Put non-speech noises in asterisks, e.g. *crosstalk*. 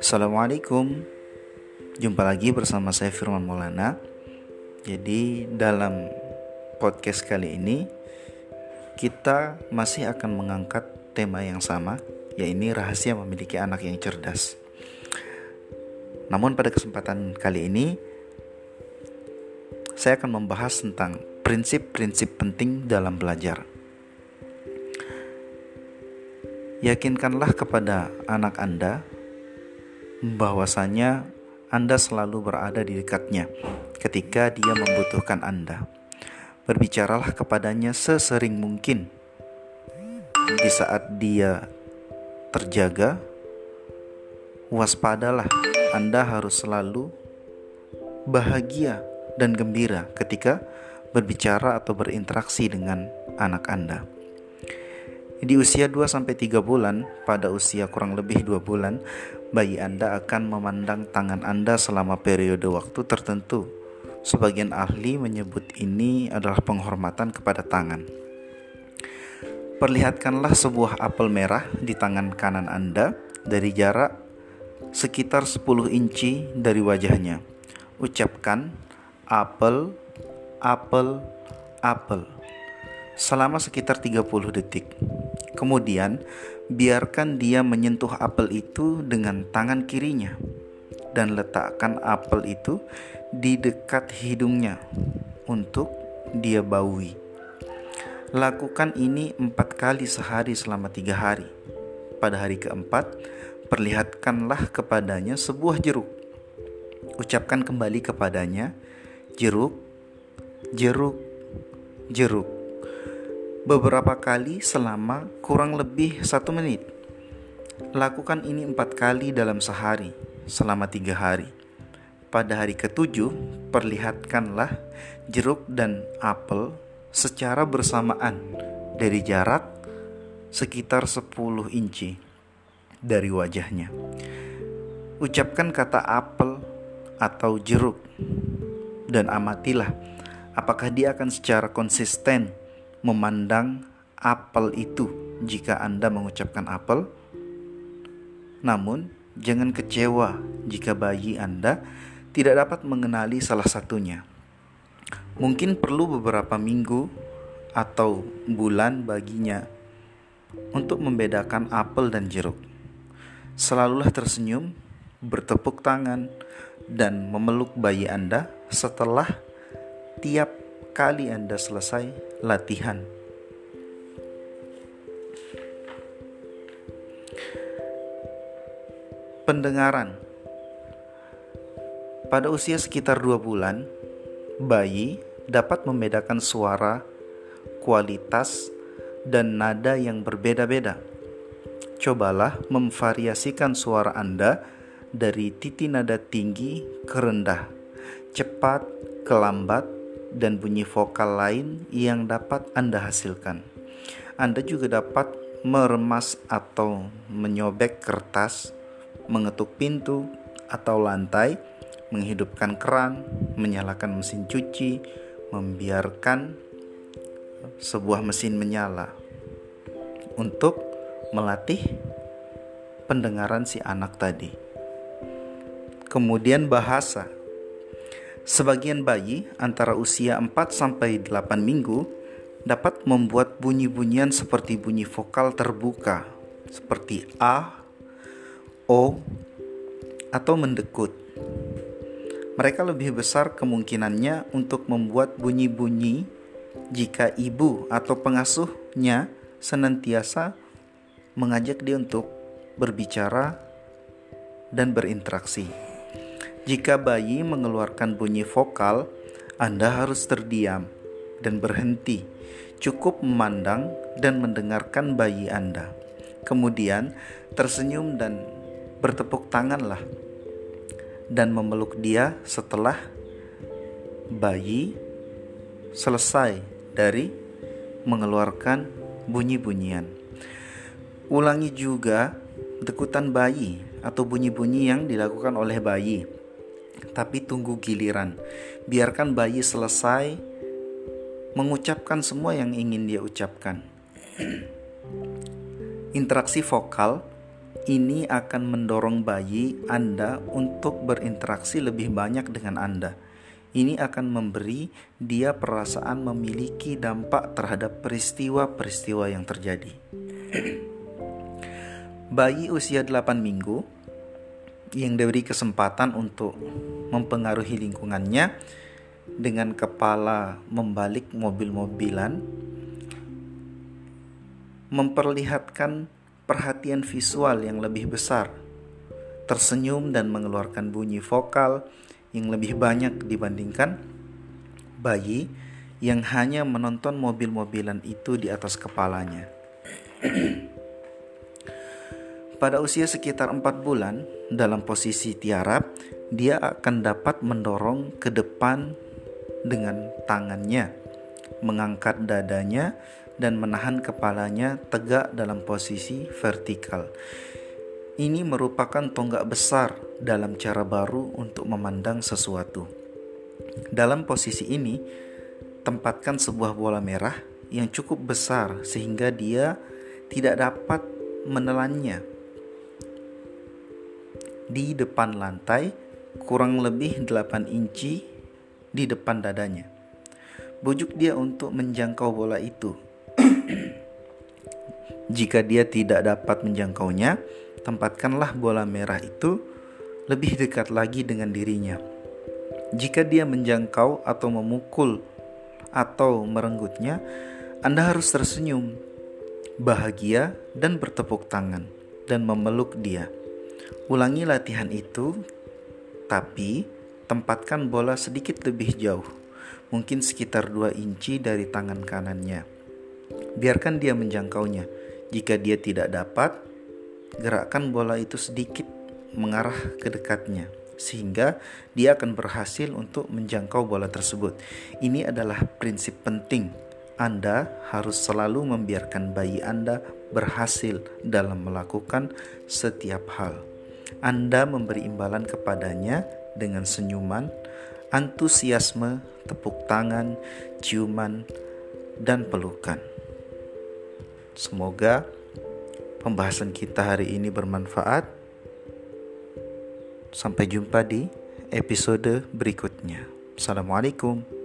Assalamualaikum. Jumpa lagi bersama saya Firman Maulana. Jadi dalam podcast kali ini Kita masih akan mengangkat tema yang sama Yaitu rahasia memiliki anak yang cerdas. Namun pada kesempatan kali ini Saya akan membahas tentang prinsip-prinsip penting dalam belajar Yakinkanlah kepada anak Anda bahwasanya Anda selalu berada di dekatnya ketika dia membutuhkan Anda. Berbicaralah kepadanya sesering mungkin. Di saat dia terjaga, waspadalah. Anda harus selalu bahagia dan gembira ketika berbicara atau berinteraksi dengan anak Anda. Di usia 2 sampai 3 bulan, pada usia kurang lebih 2 bulan, bayi Anda akan memandang tangan Anda selama periode waktu tertentu. Sebagian ahli menyebut ini adalah penghormatan kepada tangan. Perlihatkanlah sebuah apel merah di tangan kanan Anda dari jarak sekitar 10 inci dari wajahnya. Ucapkan apel, apel, apel selama sekitar 30 detik. Kemudian, biarkan dia menyentuh apel itu dengan tangan kirinya dan letakkan apel itu di dekat hidungnya untuk dia baui. Lakukan ini empat kali sehari selama tiga hari. Pada hari keempat, perlihatkanlah kepadanya sebuah jeruk. Ucapkan kembali kepadanya, jeruk, jeruk, jeruk beberapa kali selama kurang lebih satu menit. Lakukan ini empat kali dalam sehari selama tiga hari. Pada hari ketujuh, perlihatkanlah jeruk dan apel secara bersamaan dari jarak sekitar 10 inci dari wajahnya. Ucapkan kata apel atau jeruk dan amatilah apakah dia akan secara konsisten memandang apel itu jika Anda mengucapkan apel. Namun, jangan kecewa jika bayi Anda tidak dapat mengenali salah satunya. Mungkin perlu beberapa minggu atau bulan baginya untuk membedakan apel dan jeruk. Selalulah tersenyum, bertepuk tangan, dan memeluk bayi Anda setelah tiap kali Anda selesai latihan. Pendengaran Pada usia sekitar dua bulan, bayi dapat membedakan suara, kualitas, dan nada yang berbeda-beda. Cobalah memvariasikan suara Anda dari titi nada tinggi ke rendah, cepat ke lambat, dan bunyi vokal lain yang dapat Anda hasilkan. Anda juga dapat meremas atau menyobek kertas, mengetuk pintu atau lantai, menghidupkan keran, menyalakan mesin cuci, membiarkan sebuah mesin menyala untuk melatih pendengaran si anak tadi. Kemudian bahasa Sebagian bayi antara usia 4 sampai 8 minggu dapat membuat bunyi-bunyian seperti bunyi vokal terbuka seperti a, o, atau mendekut. Mereka lebih besar kemungkinannya untuk membuat bunyi-bunyi jika ibu atau pengasuhnya senantiasa mengajak dia untuk berbicara dan berinteraksi. Jika bayi mengeluarkan bunyi vokal, Anda harus terdiam dan berhenti. Cukup memandang dan mendengarkan bayi Anda. Kemudian tersenyum dan bertepuk tanganlah dan memeluk dia setelah bayi selesai dari mengeluarkan bunyi-bunyian. Ulangi juga dekutan bayi atau bunyi-bunyi yang dilakukan oleh bayi tapi tunggu giliran. Biarkan bayi selesai mengucapkan semua yang ingin dia ucapkan. *clears throat* Interaksi vokal ini akan mendorong bayi Anda untuk berinteraksi lebih banyak dengan Anda. Ini akan memberi dia perasaan memiliki dampak terhadap peristiwa-peristiwa yang terjadi. *clears throat* bayi usia 8 minggu yang diberi kesempatan untuk mempengaruhi lingkungannya dengan kepala membalik mobil-mobilan memperlihatkan perhatian visual yang lebih besar, tersenyum dan mengeluarkan bunyi vokal yang lebih banyak dibandingkan bayi yang hanya menonton mobil-mobilan itu di atas kepalanya. Pada usia sekitar 4 bulan, dalam posisi tiarap, dia akan dapat mendorong ke depan dengan tangannya, mengangkat dadanya, dan menahan kepalanya tegak dalam posisi vertikal. Ini merupakan tonggak besar dalam cara baru untuk memandang sesuatu. Dalam posisi ini, tempatkan sebuah bola merah yang cukup besar sehingga dia tidak dapat menelannya. Di depan lantai, kurang lebih 8 inci di depan dadanya. Bujuk dia untuk menjangkau bola itu *clears throat* jika dia tidak dapat menjangkaunya, tempatkanlah bola merah itu lebih dekat lagi dengan dirinya. Jika dia menjangkau atau memukul atau merenggutnya, Anda harus tersenyum, bahagia, dan bertepuk tangan, dan memeluk dia. Ulangi latihan itu, tapi tempatkan bola sedikit lebih jauh, mungkin sekitar 2 inci dari tangan kanannya. Biarkan dia menjangkaunya. Jika dia tidak dapat, gerakkan bola itu sedikit mengarah ke dekatnya sehingga dia akan berhasil untuk menjangkau bola tersebut. Ini adalah prinsip penting. Anda harus selalu membiarkan bayi Anda berhasil dalam melakukan setiap hal. Anda memberi imbalan kepadanya dengan senyuman, antusiasme, tepuk tangan, ciuman, dan pelukan. Semoga pembahasan kita hari ini bermanfaat. Sampai jumpa di episode berikutnya. Assalamualaikum.